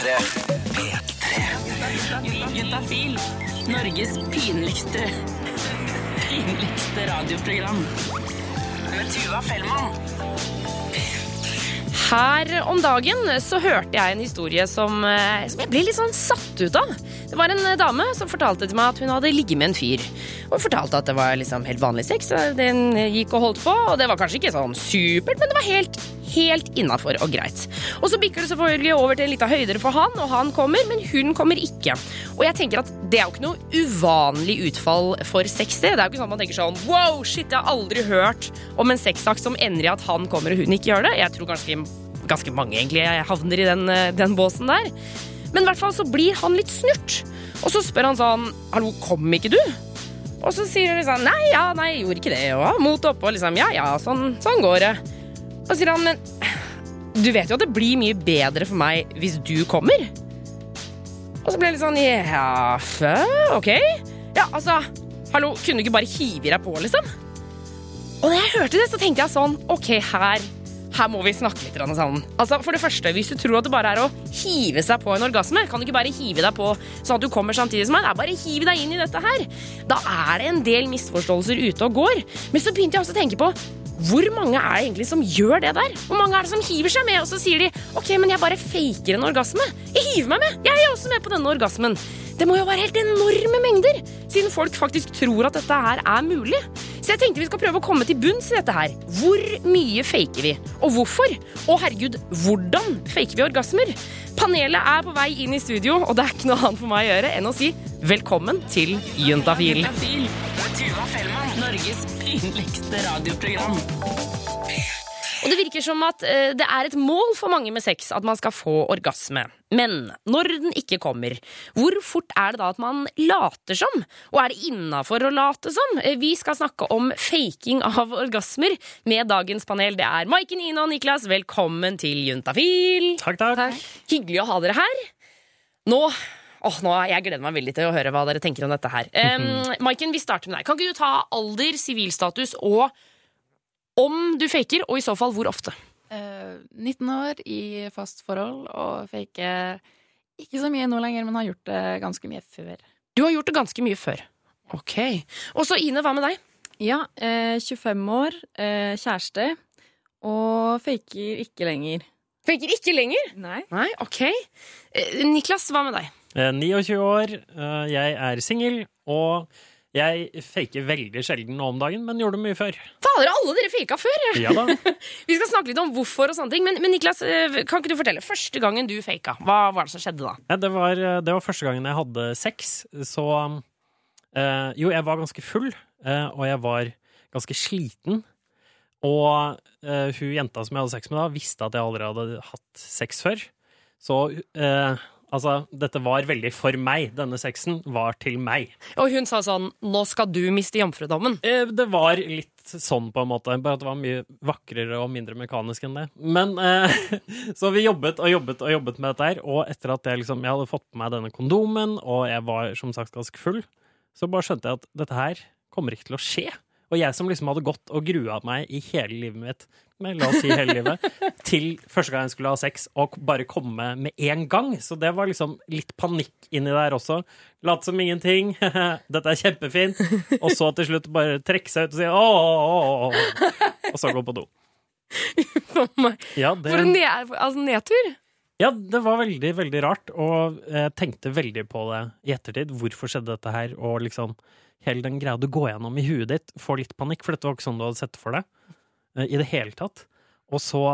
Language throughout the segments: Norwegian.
P3. P3. Juntafil. Norges pinligste pinligste radioprogram. Med Tuva Fellmann. Her om dagen så hørte jeg en historie som, eh, som jeg ble litt sånn satt ut av. Det var en eh, dame som fortalte til meg at hun hadde ligget med en fyr. Og fortalte at det var liksom helt vanlig sex. og Den gikk og holdt på, og det var kanskje ikke sånn supert, men det var helt, helt innafor og greit. Og så bikker det selvfølgelig over til en lita høydere for han, og han kommer, men hun kommer ikke. Og jeg tenker at det er jo ikke noe uvanlig utfall for sex, det. Det er jo ikke sånn man tenker sånn wow, shit, jeg har aldri hørt om en sexakt som ender i at han kommer og hun ikke gjør det. Jeg tror ganske, ganske mange egentlig havner i den, eh, den båsen der. Men i hvert fall så blir han litt snurt. Og så spør han sånn Hallo, kom ikke du? Og så sier hun liksom Nei, ja, nei, gjorde ikke det. Og mot oppe og liksom Ja, ja, sånn, sånn går det. Og sier han Men du vet jo at det blir mye bedre for meg hvis du kommer. Og så ble jeg litt sånn Ja, fø, ok. Ja, altså Hallo, kunne du ikke bare hive deg på, liksom? Og da jeg hørte det, så tenkte jeg sånn Ok, her her må vi snakke litt sammen. Altså, for det første, Hvis du tror at det bare er å hive seg på en orgasme, kan du ikke bare hive deg på sånn at du kommer samtidig som meg. Det er bare hiv deg inn i dette her. Da er det en del misforståelser ute og går. Men så begynte jeg også å tenke på hvor mange er det egentlig som gjør det der? Hvor mange er det som hiver seg med, og så sier de ok, men jeg bare faker en orgasme. Jeg hiver meg med. Jeg er også med på denne orgasmen. Det må jo være helt enorme mengder, siden folk faktisk tror at dette her er mulig. Så jeg tenkte vi skal prøve å komme til bunns i dette her. Hvor mye faker vi, og hvorfor? Og herregud, hvordan faker vi orgasmer? Panelet er på vei inn i studio, og det er ikke noe annet for meg å gjøre enn å si velkommen til Juntafil. Juntafil. Tuva Fellmann. Norges pinligste radioprogram. Og det virker som at eh, det er et mål for mange med sex at man skal få orgasme. Men når den ikke kommer, hvor fort er det da at man later som? Og er det innafor å late som? Eh, Vi skal snakke om faking av orgasmer med dagens panel. Det er Maiken, Ina og Niklas. Velkommen til Juntafil. Takk, takk. Hyggelig å ha dere her. Nå Åh, nå, Jeg gleder meg veldig til å høre hva dere tenker om dette her. Um, Maiken, vi starter med deg. Kan ikke du ta alder, sivilstatus og om du faker, og i så fall hvor ofte? Eh, 19 år i fast forhold og faker ikke så mye nå lenger, men har gjort det ganske mye før. Du har gjort det ganske mye før. Ok. Og så Ine, hva med deg? Ja, eh, 25 år, eh, kjæreste, og faker ikke lenger. Faker ikke lenger? Nei. Nei, ok. Eh, Niklas, hva med deg? Eh, 29 år, eh, jeg er singel, og jeg faker veldig sjelden nå om dagen, men gjorde det mye før. Fader, alle dere faka før! Ja da. Vi skal snakke litt om hvorfor og sånne ting. Men, men Niklas, eh, kan ikke du fortelle? Første gangen du faka, hva var det som skjedde da? Ja, det, var, eh, det var første gangen jeg hadde sex, så øh, Jo, jeg var ganske full, øh, og jeg var ganske sliten. Og øh, hun jenta som jeg hadde sex med da, visste at jeg aldri hadde hatt sex før. Så altså, dette var veldig for meg. Denne sexen var til meg. Og hun sa sånn Nå skal du miste jomfrudommen. Eh, Det var litt sånn, på en måte. Bare at det var mye vakrere og mindre mekanisk enn det. Men eh, Så vi jobbet og jobbet og jobbet med dette her, og etter at jeg liksom Jeg hadde fått på meg denne kondomen, og jeg var som sagt ganske full, så bare skjønte jeg at dette her kommer ikke til å skje. Og jeg som liksom hadde gått og grua meg i hele livet mitt, med, la oss si hele livet, til første gang jeg skulle ha sex, og bare komme med en gang. Så det var liksom litt panikk inni der også. Late som ingenting. Dette er kjempefint. Og så til slutt bare trekke seg ut og si ååå, og så gå på do. For meg. Ja, det, For en ned, altså, nedtur. ja, det var veldig, veldig rart, og jeg tenkte veldig på det i ettertid. Hvorfor skjedde dette her? Og liksom hele den greia du går gjennom i huet ditt, får litt panikk, for dette var ikke sånn du hadde sett for deg eh, i det hele tatt. Og så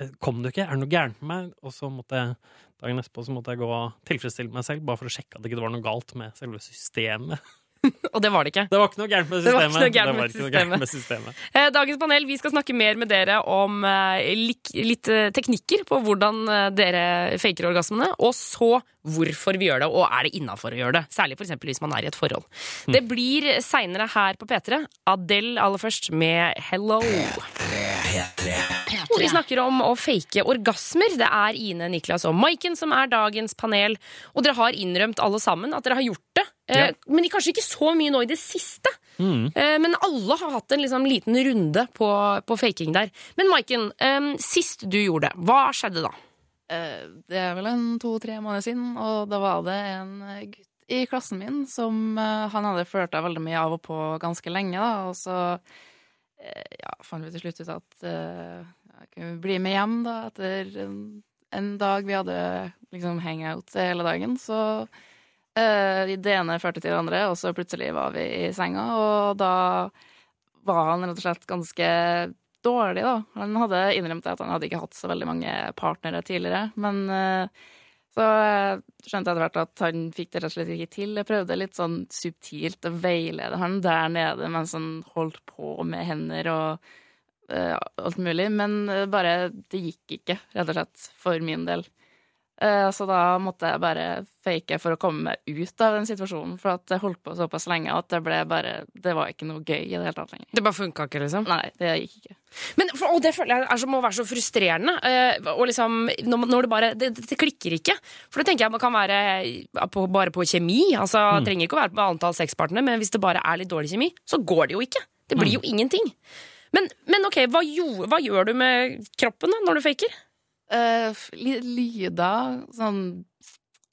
eh, kom du ikke. Er det noe gærent med meg? Og så måtte jeg dagen etterpå så måtte jeg gå og tilfredsstille meg selv, bare for å sjekke at det ikke var noe galt med selve systemet. Og det var det ikke. Det var ikke noe gærent med Det var systemet. ikke noe gærent Det med var ikke noe gærent med systemet. Eh, Dagens panel, vi skal snakke mer med dere om eh, lik, litt eh, teknikker på hvordan dere faker orgasmene, og så hvorfor vi gjør det, og er det innafor å gjøre det. Særlig for eksempel hvis man er i et forhold. Det blir seinere her på P3. Adele aller først med Hello. Hvor vi snakker om å fake orgasmer. Det er Ine, Niklas og Maiken som er dagens panel. Og dere har innrømt alle sammen at dere har gjort det. Eh, Ja. Men kanskje ikke så mye nå i det siste. Mm. Eh, Men alle har hatt en liksom liten runde på, på faking der. Men Maiken, eh, sist du gjorde det, hva skjedde da? Eh, Det er vel en to-tre måneder siden, og da var det en eh, gutt i klassen min som eh, Han hadde flørta veldig mye av og på ganske lenge, da, og så eh, ja, fant vi til slutt ut at eh, jeg kunne bli med hjem da, etter en, en dag vi hadde liksom hangout hele dagen. Så eh, det ene førte til det andre, og så plutselig var vi i senga, og da var han rett og slett ganske dårlig, da. Han hadde innrømt at han hadde ikke hatt så veldig mange partnere tidligere, men eh, så eh, skjønte jeg etter hvert at han fikk det rett og slett ikke til. Jeg prøvde litt sånn subtilt å veilede han der nede mens han holdt på med hender og uh, alt mulig, men eh, bare det gikk ikke, rett og slett, for min del. Eh, Så da måtte jeg bare fake for å komme meg ut av den situasjonen, for at jeg holdt på såpass lenge at det ble bare Det var ikke noe gøy i det hele tatt lenger. Det bare funka ikke, liksom? Nei, det gikk ikke. Men, for, og det føler jeg er, så- må være så frustrerende. eh, og liksom, når, når det bare det, det klikker ikke. For det tenker jeg man kan være på, bare på kjemi. Altså, Det trenger ikke å være på antall sexpartnere, men hvis det bare er litt dårlig kjemi, så går det jo ikke. Det blir jo ingenting. Men, men ok, hva, jo, hva gjør du med kroppen da, når du faker? Ly- lyder sånn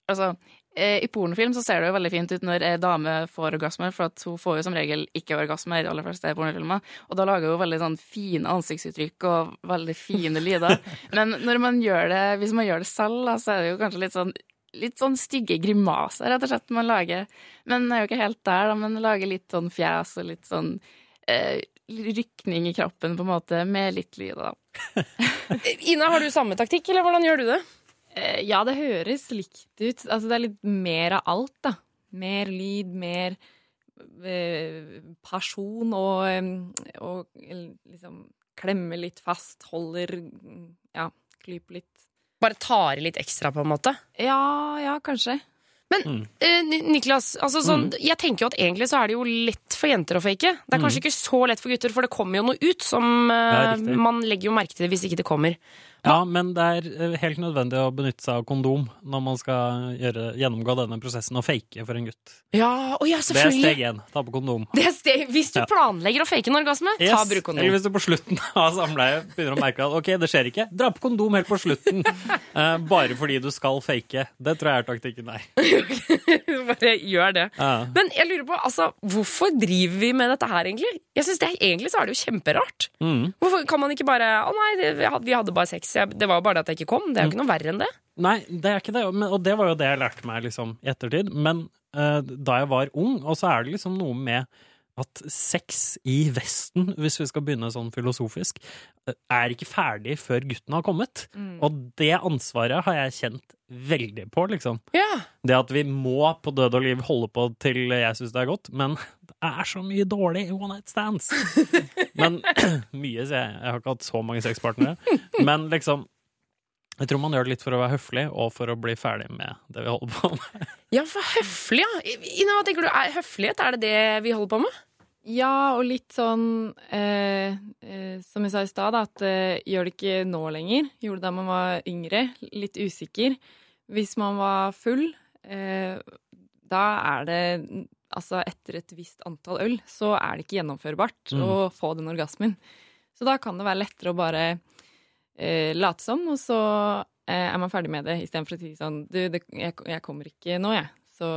Altså, eh, i pornofilm så ser det jo veldig fint ut når ei dame får orgasmer, for at hun får jo som regel ikke orgasme i de aller fleste pornofilmer. Og da lager hun veldig sånn fine ansiktsuttrykk og veldig fine lyder. Men når man gjør det, hvis man gjør det selv, da, så er det jo kanskje litt sånn Litt sånn stygge grimaser, rett og slett, man lager. Men er jo ikke helt der, da. men lager litt sånn fjes og litt sånn eh, rykning i kroppen, på en måte, med litt lyd, da. Ina, har du samme taktikk, eller hvordan gjør du det? Eh, Ja, det høres likt ut. Altså, det er litt mer av alt, da. Mer lyd, mer eh, person og, eh, og liksom klemme litt fast, holder Ja, klyper litt. Bare tar i litt ekstra, på en måte? Ja, ja, kanskje. Eh, Ni- Niklas, altså sånn, jeg tenker jo at egentlig så er det jo lett for jenter å fake. Det er kanskje ikke så lett for gutter, for det kommer jo noe ut som eh, Ja. Man legger jo merke til det hvis ikke det kommer. Ja, men det er eh, helt nødvendig å benytte seg av kondom når man skal gjøre, gjennomgå denne prosessen og fake for en gutt. Ja, å ja, Det er steg selvfølgelig. én. Ta på kondom. Det er steg. Hvis du Ja. planlegger å fake en orgasme, ta Yes. bruk kondom. Eller hvis du på slutten av samleiet begynner å merke at ok, det skjer ikke, dra på kondom helt på slutten. uh, bare fordi du skal fake. Det tror jeg er taktikken der. Bare gjør det. Ja. Men jeg lurer på, altså, hvorfor driver vi med dette her, egentlig? Jeg synes det, Egentlig så er det jo kjemperart. Mm. Hvorfor kan man ikke bare Å nei, vi hadde- vi hadde bare sex. Jeg, det var bare det at jeg ikke kom. Det er jo ikke noe verre enn det. Nei, det er ikke det. Og det var jo det jeg lærte meg liksom, i ettertid. Men uh, da jeg var ung, og så er det liksom noe med at sex i Vesten, hvis vi skal begynne sånn filosofisk, eh, er ikke ferdig før gutten har kommet. Og det ansvaret har jeg kjent veldig på, liksom. Ja. Det at vi må på død og liv holde på til jeg syns det er godt, men det er så mye dårlig one night stands. Men mye, sier jeg. Jeg har ikke hatt så mange sexpartnere. Men liksom Jeg tror man gjør det litt for å være høflig, og for å bli ferdig med det vi holder på med. Ja, for høflig, ja. Hva tenker du? Høflighet, er det det vi holder på med? Ja, og litt sånn eh, eh, Som jeg sa i stad, at eh, gjør det ikke nå lenger. Gjorde det da man var yngre. Litt usikker. Hvis man var full, eh, da er det Altså, etter et visst antall øl, så er det ikke gjennomførbart Mm. å få den orgasmen. Så da kan det være lettere å bare eh, late som, og så eh, er man ferdig med det, istedenfor å si sånn Du, det, jeg, jeg kommer ikke nå, jeg. Så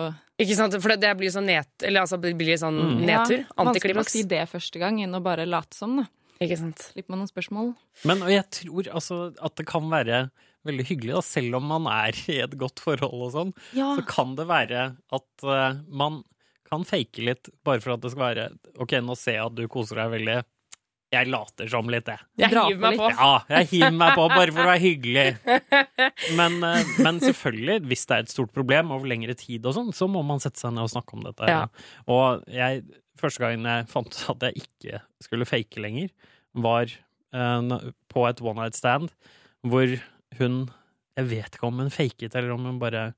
Ikke sant? For det, det blir sånn net... Eller altså, det blir sånn Mm. nedtur. Ja, vanskelig å si det første gang enn å bare late som, da. Ikke sant? Slipper man noen spørsmål. Men og jeg tror altså at det kan være veldig hyggelig, da, selv om man er i et godt forhold og sånn, Ja. så kan det være at uh, man kan fake litt bare for at det skal være OK, nå ser jeg at du koser deg veldig. Jeg later som litt, jeg. Jeg hiver meg på. Ja, jeg hiver meg på bare for å være hyggelig. Men, eh, men selvfølgelig, hvis det er et stort problem over lengre tid og sånn, så må man sette seg ned og snakke om dette. Ja. Og jeg, første gangen jeg fant ut at jeg ikke skulle fake lenger, var uh, på et one night stand hvor hun Jeg vet ikke om hun faket, eller om hun bare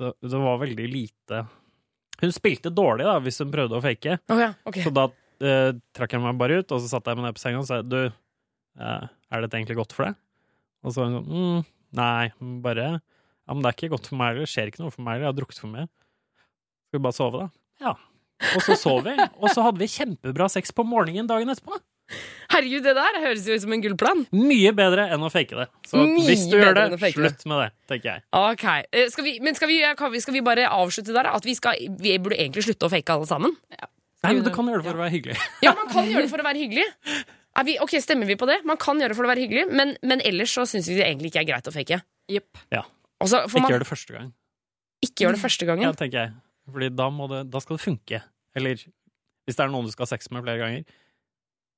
det, det var veldig lite Hun spilte dårlig, da, hvis hun prøvde å fake. Oh, ja, okay. Så da eh, trakk jeg meg bare ut, og så satte jeg meg ned på senga og sa du, eh, er dette egentlig godt for deg? Og så var hun sånn mm, nei, bare ja, men det er ikke godt for meg, eller det skjer ikke noe for meg, eller jeg har drukket for mye. Skal vi bare sove, da? Ja. Og så sov vi, og så hadde vi kjempebra sex på morgenen dagen etterpå. Herregud, det der høres jo ut som en gullplan. Mye bedre enn å fake det. Så Mye hvis du gjør det, slutt med det, tenker jeg. Ok, eh, skal vi, Men skal vi, skal vi bare avslutte der? At vi, skal, vi burde egentlig slutte å fake alle sammen? Nei, men Du kan gjøre det for å være hyggelig. Ja, man kan gjøre det for å være hyggelig. Er vi, ok, Stemmer vi på det? Man kan gjøre det for å være hyggelig, men, men ellers så syns vi det egentlig ikke er greit å fake. Ja, Altså, for Ikke man gjør det første gang. ikke gjør det første gangen. Ja, tenker jeg. Fordi da, må det, da skal det funke. Eller hvis det er noen du skal ha sex med flere ganger.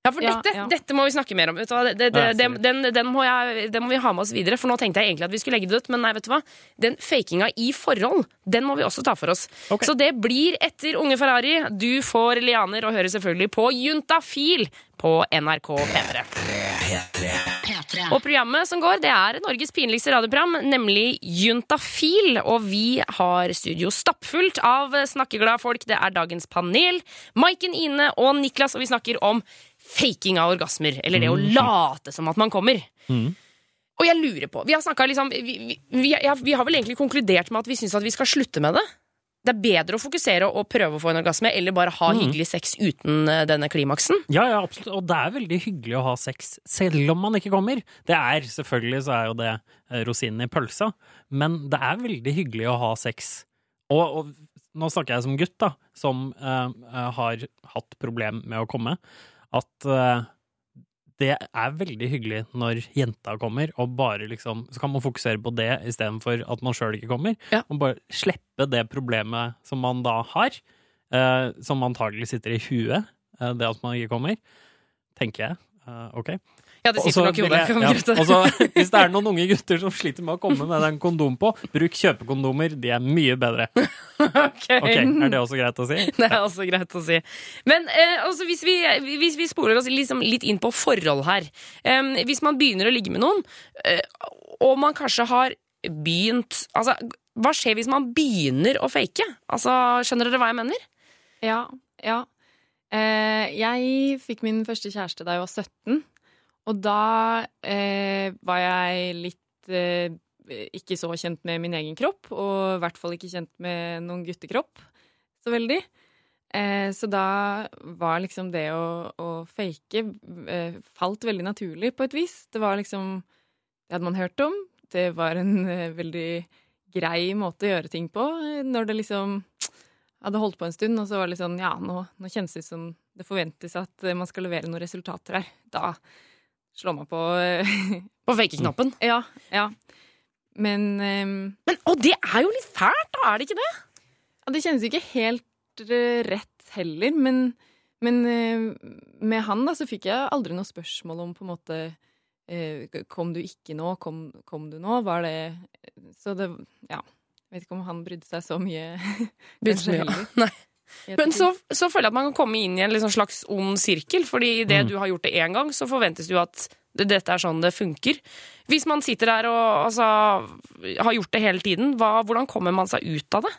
Ja, for Ja, dette, ja. dette må vi snakke mer om. Vet du hva? Det, det, det, den, den, den, må jeg, den må vi ha med oss videre, for nå tenkte jeg egentlig at vi skulle legge det ut. Men nei, vet du hva? Den fakinga i forhold, den må vi også ta for oss. Okay. Så det blir etter Unge Ferrari. Du får lianer og hører selvfølgelig på Juntafil på NRK P3. P3. Og programmet som går, det er Norges pinligste radioprogram, nemlig Juntafil. Og vi har studio stappfullt av snakkeglade folk. Det er dagens panel. Maiken, Ine og Niklas, og vi snakker om faking av orgasmer. Eller det å late som at man kommer. Mm. Og jeg lurer på Vi har, liksom, vi, vi, vi, har vel egentlig konkludert med at vi syns at vi skal slutte med det? Det er bedre å fokusere og prøve å få en orgasme, eller bare ha hyggelig sex uten eh, denne klimaksen. Ja, ja, absolutt. Og det er veldig hyggelig å ha sex selv om man ikke kommer. Det er selvfølgelig så er jo det eh, rosinen i pølsa, men det er veldig hyggelig å ha sex. Og, og nå snakker jeg som gutt, da, som eh, har hatt problem med å komme, at eh, det er veldig hyggelig når jenta kommer, og bare liksom Så kan man fokusere på det istedenfor at man sjøl ikke kommer. Ja. Og bare slippe det problemet som man da har, eh, som antagelig sitter i huet, eh, det at man ikke kommer, tenker jeg. Eh, ok. Ja, det sitter nok jeg- kan vi ja, gjøre det? og så, hvis det er noen unge gutter som sliter med å komme med den kondom på, bruk kjøpekondomer. De er mye bedre. Ok. Ok, Er det også greit å si? Det er også greit å si. Men eh, altså, hvis, vi, hvis vi spoler oss liksom litt inn på forhold her em, Hvis man begynner å ligge med noen, eh, og man kanskje har begynt Altså, hva skjer hvis man begynner å fake? Altså, Skjønner dere hva jeg mener? Ja. ja. Eh, jeg fikk min første kjæreste da jeg var 17, og da eh, var jeg litt eh, ikke så kjent med min egen kropp, og i hvert fall ikke kjent med noen guttekropp så veldig. Eh, så da var liksom det å, å fake eh, falt veldig naturlig på et vis. Det var liksom Det hadde man hørt om. Det var en eh, veldig grei måte å gjøre ting på. Når det liksom hadde holdt på en stund, og så var det litt sånn Ja, nå, nå kjennes det ut som det forventes at eh, man skal levere noen resultater her. Da slår man på eh, På fake-knappen. Ja. ja. Men um, Men Og det er jo litt fælt, da! Er det ikke det? ja, det kjennes jo ikke helt eh, rett heller, men, men med han da, så fikk jeg aldri noe spørsmål om på en måte Kom du ikke nå? Kom, kom du nå? Var det Så det Ja. Vet ikke om han brydde seg så mye. brydde seg mye. ja. Nei. Men så, så føler jeg at man kan komme inn i en liksom slags ond sirkel. Fordi idet Mm. du har gjort det én gang, så forventes det jo at det- dette er sånn det funker. Hvis man sitter der og altså, har gjort det hele tiden, hva, hvordan kommer man seg ut av det?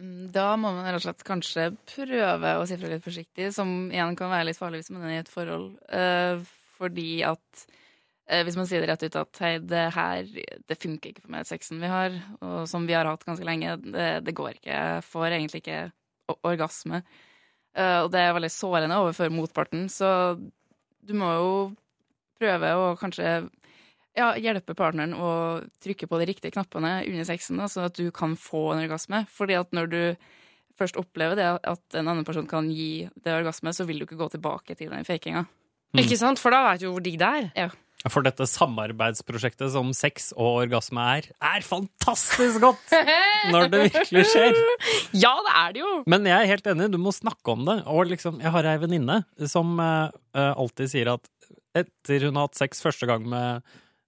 Mm, Da må man rett og slett kanskje prøve å si fra litt forsiktig, som igjen kan være litt farlig hvis man er i et forhold. Eh, fordi at hvis man sier det rett ut at hei, det her det funker ikke for meg, sexen vi har, og som vi har hatt ganske lenge, det, det går ikke. Jeg får egentlig ikke orgasme. Eh, og det er veldig sårende overfor motparten, så du må jo prøve å kanskje ja, hjelpe partneren å trykke på de riktige knappene under sexen, da, sånn at du kan få en orgasme. Fordi at når du først opplever det at en annen person kan gi det orgasme, så vil du ikke gå tilbake til den fakinga. Mm. Ikke sant? For da veit du hvor digg det er. For dette samarbeidsprosjektet som sex og orgasme er, er fantastisk godt når det virkelig skjer. Ja, det er det jo! Men jeg er helt enig, du må snakke om det. Og liksom, jeg har ei venninne som eh, alltid sier at etter hun har hatt sex første gang med,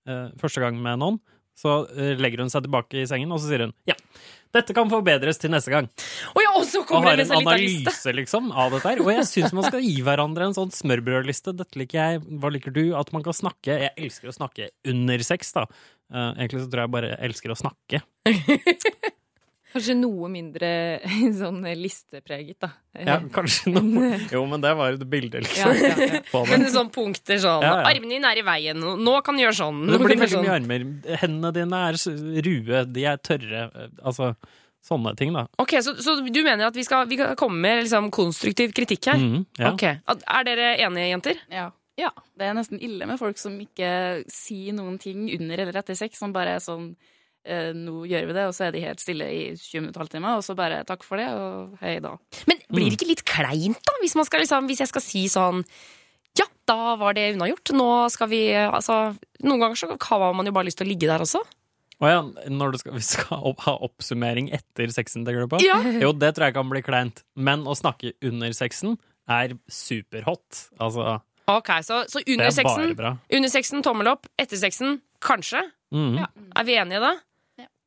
uh, første gang med noen, så uh, legger hun seg tilbake i sengen, og så sier hun ja, dette kan forbedres til neste gang. Og ja, og så kommer og det en liste. analyse liksom, av dette her. Og jeg syns man skal gi hverandre en sånn smørbrødliste. Dette liker jeg. Hva liker du? At man kan snakke. Jeg elsker å snakke under sex, da. Uh, egentlig så tror jeg bare jeg elsker å snakke. Kanskje noe mindre sånn listepreget, da. Ja, kanskje noe. Jo, men det var et bilde, liksom. ja, ja. ja. Men sånn punkter sånn Ja, ja. Armene dine er i veien. Nå kan du gjøre sånn. Det blir veldig sånn. mye armer. Hendene dine er rue, de er tørre. eh, Altså Sånne ting, da. Ok, Så, så du mener at vi skal, vi skal komme med liksom, konstruktiv kritikk her? Mm, ja. Okay. Er dere enige, jenter? Ja. Ja. Det er nesten ille med folk som ikke sier noen ting under eller etter sex, som bare er sånn eh, Nå gjør vi det, og så er de helt stille i 20 minutter, halvtime, og så bare takk for det, og hei da. Men blir det ikke litt kleint, da? Hvis, man skal, liksom, hvis jeg skal si sånn Ja, da var det unnagjort. Nå skal vi Altså, noen ganger så har man jo bare lyst til å ligge der også. Å ja, når du skal, vi skal opp, ha oppsummering etter sexen, tenker du på? Ja. Jo, det tror jeg kan bli kleint. Men å snakke under sexen er superhot. Altså, Ok, Så, så under er sexen, under sexen tommel opp, etter sexen kanskje. Mhm. Ja. Er vi enige da?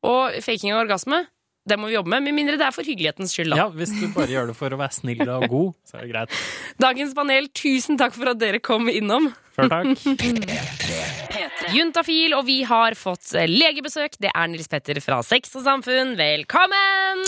Og faking av orgasme, det må vi jobbe med. Med mindre det er for hyggelighetens skyld, da. Ja, hvis du bare gjør det for å være snill og god, så er det greit. Dagens panel, tusen takk for at dere kom innom. Sjøl takk. Juntafil, og vi har fått legebesøk. Det er Nils Petter fra Sex og Samfunn. Velkommen!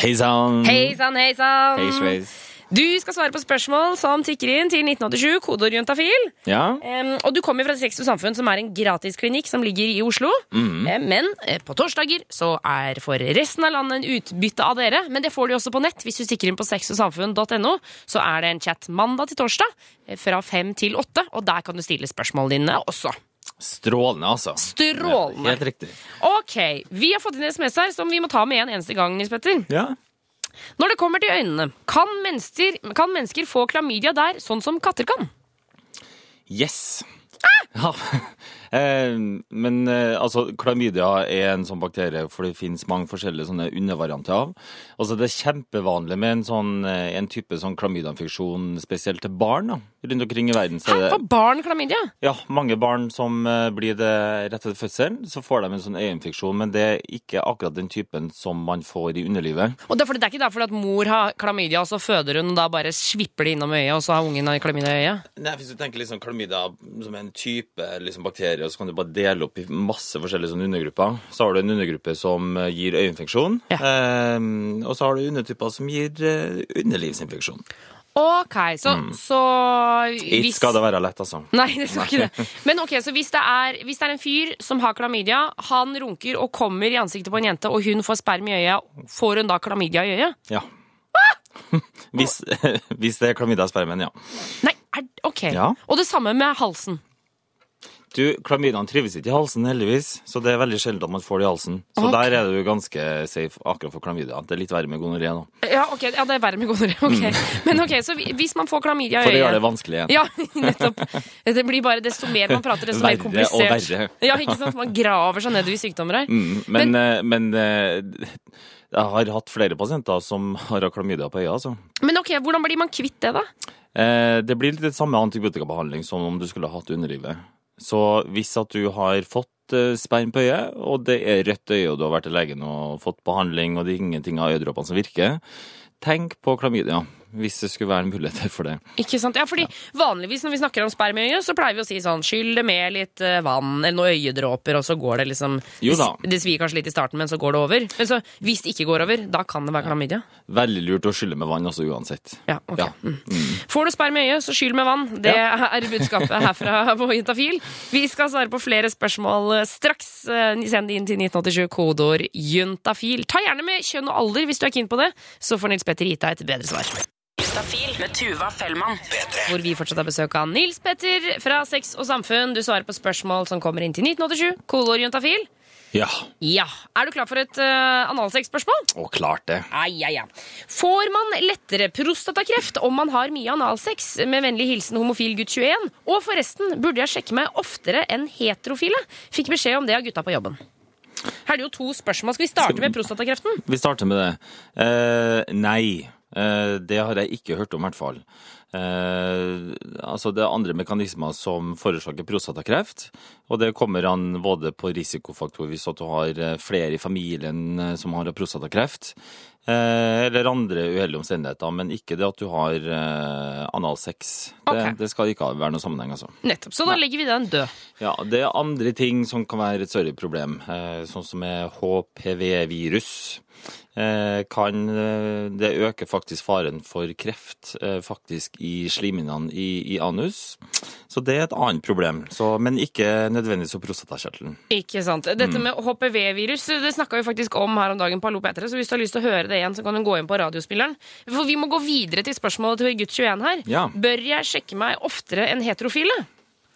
Hei sann! Hei sann, hei sann. Hei, sveis. Du skal svare på spørsmål som tikker inn til 1987, kodeord juntafil. Ja? Um, og du kommer fra Sex og Samfunn, som er en gratisklinikk som ligger i Oslo. Mhm. Eh, men eh, på torsdager så er for resten av landet en utbytte av dere. Men det får du også på nett. Hvis du stikker inn på sexogsamfunn.no, så er det en chat mandag til torsdag eh, fra fem til åtte. Og der kan du stille spørsmålene dine også. Strålende, altså. Strålende. Helt riktig. Ok, Vi har fått inn en SMS her som vi må ta med en eneste gang. Nils Petter. Ja. Når det kommer til øynene, kan mennesker, kan mennesker få klamydia der, sånn som katter kan? Yes. Ja. Eh, men eh, altså, klamydia er en sånn bakterie, for det finnes mange forskjellige sånne undervarianter av. Altså, det er kjempevanlig med en, sånn, eh, en type sånn klamydiainfeksjon, spesielt til barn. Da. Rundt omkring i verden så Hæ, for barn klamydia? ja, mange barn som blir det rett etter fødselen, så får de en sånn øyeinfeksjon, men det er ikke akkurat den typen som man får i underlivet. Og det er, fordi, det er ikke derfor at mor har klamydia, og så føder hun, og da bare svipper det innom øyet, og så har ungen klamydia i øyet? Nei, Hvis du tenker liksom klamydia som en type liksom bakterie, og så kan du bare dele opp i masse forskjellige sånne undergrupper. Så har du en undergruppe som eh, gir øyeinfeksjon, Ja. eh, og så har du undertyper som gir eh, underlivsinfeksjon. Ok, så, så Ikke skal det være lett, altså. Nei, det skal ikke det. Men ok, så hvis det, er, hvis det er en fyr som har klamydia, han runker og kommer i ansiktet på en jente, og hun får sperm i øyet, får hun da klamydia i øyet? Ja. Hvis, hvis det er klamydia-spermen, ja. Nei, er, ok. Ja. Og det samme med halsen. Du, Klamydiaen trives ikke i halsen, heldigvis, så det er veldig sjelden man får det i halsen. Så okay. der er du ganske safe akkurat for klamydia. Det er litt verre med gonoré, nå. Ja, ok, ja, det er verre med gonoré. ok. Men ok, så hvis man får klamydia i øyet For det gjør det vanskelig igjen. Ja, nettopp. Det blir bare Desto mer man prater, desto mer Verre og komplisert. verre. Ja, ikke sant? Man graver seg nedover i sykdommer her. Mm, men men, men eh, jeg har hatt flere pasienter som har klamydia på øya, altså. Men ok, hvordan blir man kvitt det, da? Eh, Det blir litt samme antibiotikabehandling som om du skulle hatt underlivet. Så hvis at du har fått eh, sperm på øyet, og det er rødt øye, og du har vært til legen og fått behandling, og det er ingenting av øyedråpene som virker, tenk på klamydia, hvis det skulle være muligheter for det. Ikke sant? Ja, fordi Vanligvis når vi snakker om sperm i øyet, så pleier vi å si sånn Skyll det med litt eh, vann eller noen øyedråper, og så går det liksom Jo da. Det, svir kanskje litt i starten, men så går det over. Men så hvis det ikke går over, da kan det være klamydia. Veldig lurt å skylle med vann også uansett. Ja, ok. Ja. Mm. Får du sperm i øyet, så skyll med vann. Det er budskapet herfra på Juntafil. Vi skal svare på flere spørsmål eh, straks. Eh, Send inn til 1987, kodeord juntafil. Ta gjerne med kjønn og alder hvis du er keen på det, så får Nils Petter gitt deg et bedre svar. Juntafil med Tuva Fellmann. Hvor vi fortsatt har besøk av Nils Petter fra Sex og Samfunn. Du svarer på spørsmål som kommer inn til 1987, Kolor juntafil. Ja, Ja. Er du klar for et uh, analsexspørsmål? Å, klart det. Ai, ai, ai. Får man lettere prostatakreft om man har mye analsex? Med vennlig hilsen homofil gutt 21. Og forresten, burde jeg sjekke meg oftere enn heterofile? Fikk beskjed om det av gutta på jobben. Her er det jo to spørsmål. Skal vi starte med prostatakreften? Vi starter med det. Uh, nei, eh, det har jeg ikke hørt om i hvert fall. Eh, altså det er andre mekanismer som forårsaker prostatakreft, og det kommer an både på risikofaktor hvis du har eh, flere i familien eh, som har prostatakreft, eh, eller andre uheldige omstendigheter, men ikke det at du har eh, analsex. Det, Ok. det skal ikke være noe sammenheng, altså. Nettopp. Så da legger vi den død. Ja, det er andre ting som kan være et større problem, eh, sånn som er HPV-virus. Kan det øke faktisk faren for kreft, faktisk i slimhinnene i, i anus. Så det er et annet problem, så, men ikke nødvendigvis for prostatakjertelen. Ikke sant. Dette Mm. med HPV-virus det snakka vi faktisk om her om dagen på Hallo P3, så hvis du har lyst til å høre det igjen, så kan du gå inn på radiospilleren. For vi må gå videre til spørsmålet til gutt 21 her. Ja. Bør jeg sjekke meg oftere enn heterofile?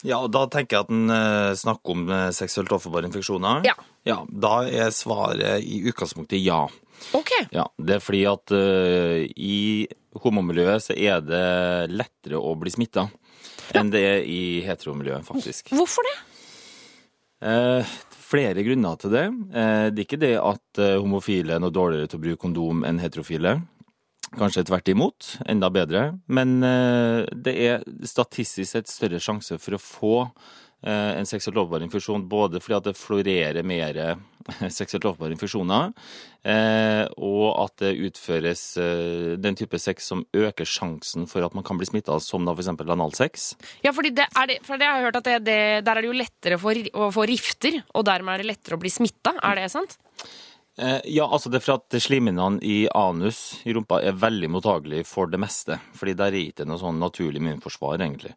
Ja, og Da tenker jeg at en eh, snakker om eh, seksuelt overforbare infeksjoner. Ja. ja. Da er svaret i utgangspunktet ja. Ok. Ja, Det er fordi at eh, i homomiljøet så er det lettere å bli smitta enn det er i heteromiljøet, faktisk. Hvorfor det? Eh, flere grunner til det. Eh, det er ikke det at eh, homofile er noe dårligere til å bruke kondom enn heterofile. Kanskje tvert imot, enda bedre. Men eh, det er statistisk sett større sjanse for å få en seksuelt lovbar infeksjon, både fordi at det florerer mer seksuelt lovbare infeksjoner, eh, og at det utføres eh, den type sex som øker sjansen for at man kan bli smitta, som da f.eks. analsex. Ja, fordi det er det, for det har jeg hørt at det, det, der er det jo lettere å få rifter, og dermed er det lettere å bli smitta. Er det sant? Eh, ja, altså det er for at slimhinnene i anus i rumpa er veldig mottagelige for det meste. Fordi der er ikke noe sånn naturlig immunforsvar, egentlig.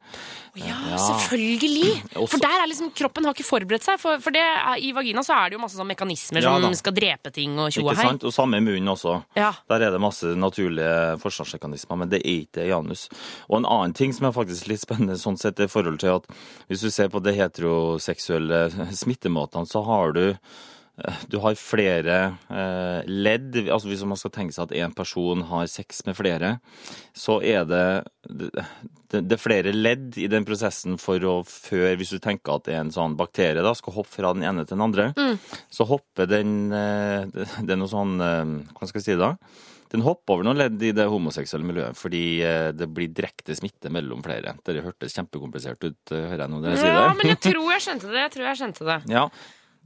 Ja, Ja. selvfølgelig! For der er liksom, kroppen har ikke forberedt seg. For, for det i vagina så er det jo masse sånn mekanismer Ja som skal drepe ting og tjo og hei. Og samme i munnen også. Ja. Der er det masse naturlige forsvarsmekanismer, men det er ikke det i anus. Og en annen ting som er faktisk litt spennende sånn sett, er i forhold til at hvis du ser på de heteroseksuelle smittemåtene, så har du eh, du har flere eh, ledd. altså Hvis man skal tenke seg at én person har sex med flere, så er det, det, det er flere ledd i den prosessen for å før Hvis du tenker at en sånn bakterie da, skal hoppe fra den ene til den andre, så hopper den eh, Det det er noe sånn eh, Hva skal jeg si da? Den hopper over noen ledd i det homoseksuelle miljøet, fordi det blir direkte smitte mellom flere. Det hørtes kjempekomplisert ut, hører jeg nå dere sier Ja, men jeg tror jeg skjønte det. Jeg tror jeg skjønte det. Ja.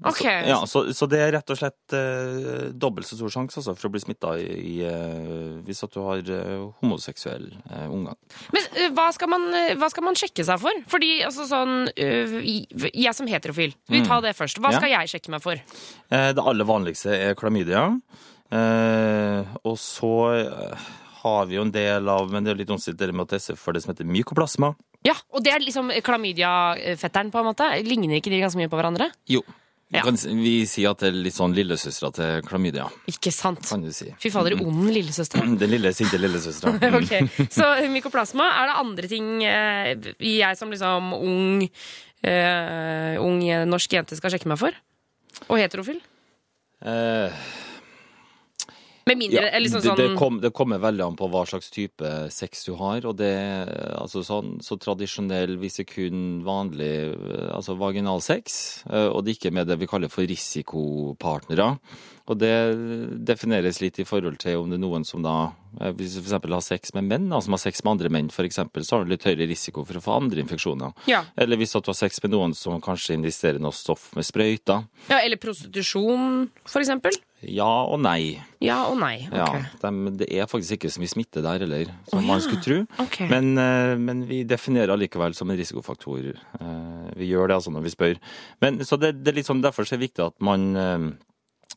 Ok. Så, ja, så, så det er rett og slett eh, dobbelt så stor sjanse altså, for å bli smitta eh, hvis at du har eh, homoseksuell eh, omgang. Men uh, hva, skal man, uh, hva skal man sjekke seg for? Fordi altså sånn uh, Jeg som heterofil, vi tar det først. Hva Mm. Ja. skal jeg sjekke meg for? Eh, det aller vanligste er klamydia. Eh, og så har vi jo en del av Men det er litt omstridt det med å teste for det som heter mykoplasma. Ja, Og det er liksom klamydia-fetteren, på en måte? Ligner ikke de ganske mye på hverandre? Jo. Vi Ja. vi si at det er litt sånn lillesøstera til klamydia, Ikke sant? kan du si. Fy fader, ond lillesøster. Den lille, sinte lillesøstera. ok, Så mykoplasma, er det andre ting eh, jeg som liksom ung, uh, ung norsk jente skal sjekke meg for? Og heterofil? Eh, Med mindre ja, eller sånn, det, det, sånn kom, det kommer veldig an på hva slags type sex du har. Og det altså sånn, så tradisjonell hvis det kun vanlig eh, altså vaginalsex, eh, og det ikke med det vi kaller for risikopartnere. Og det defineres litt i forhold til om det er noen som da eh, Hvis du f.eks. har sex med menn, altså som har sex med andre menn, eksempel, så har du litt høyere risiko for å få andre infeksjoner. Ja. Eller hvis du har sex med noen som kanskje injiserer noe stoff med sprøyter. ja, Eller prostitusjon, eksempel? Ja og nei. Ja og nei. ok. Ja, de, det er faktisk ikke så mye smitte der heller, som man ja. skulle tro. Okay. Men, eh, men vi definerer allikevel som en risikofaktor. Eh, Vi gjør det altså når vi spør. Men, så det, det er litt sånn, Derfor er det viktig at man,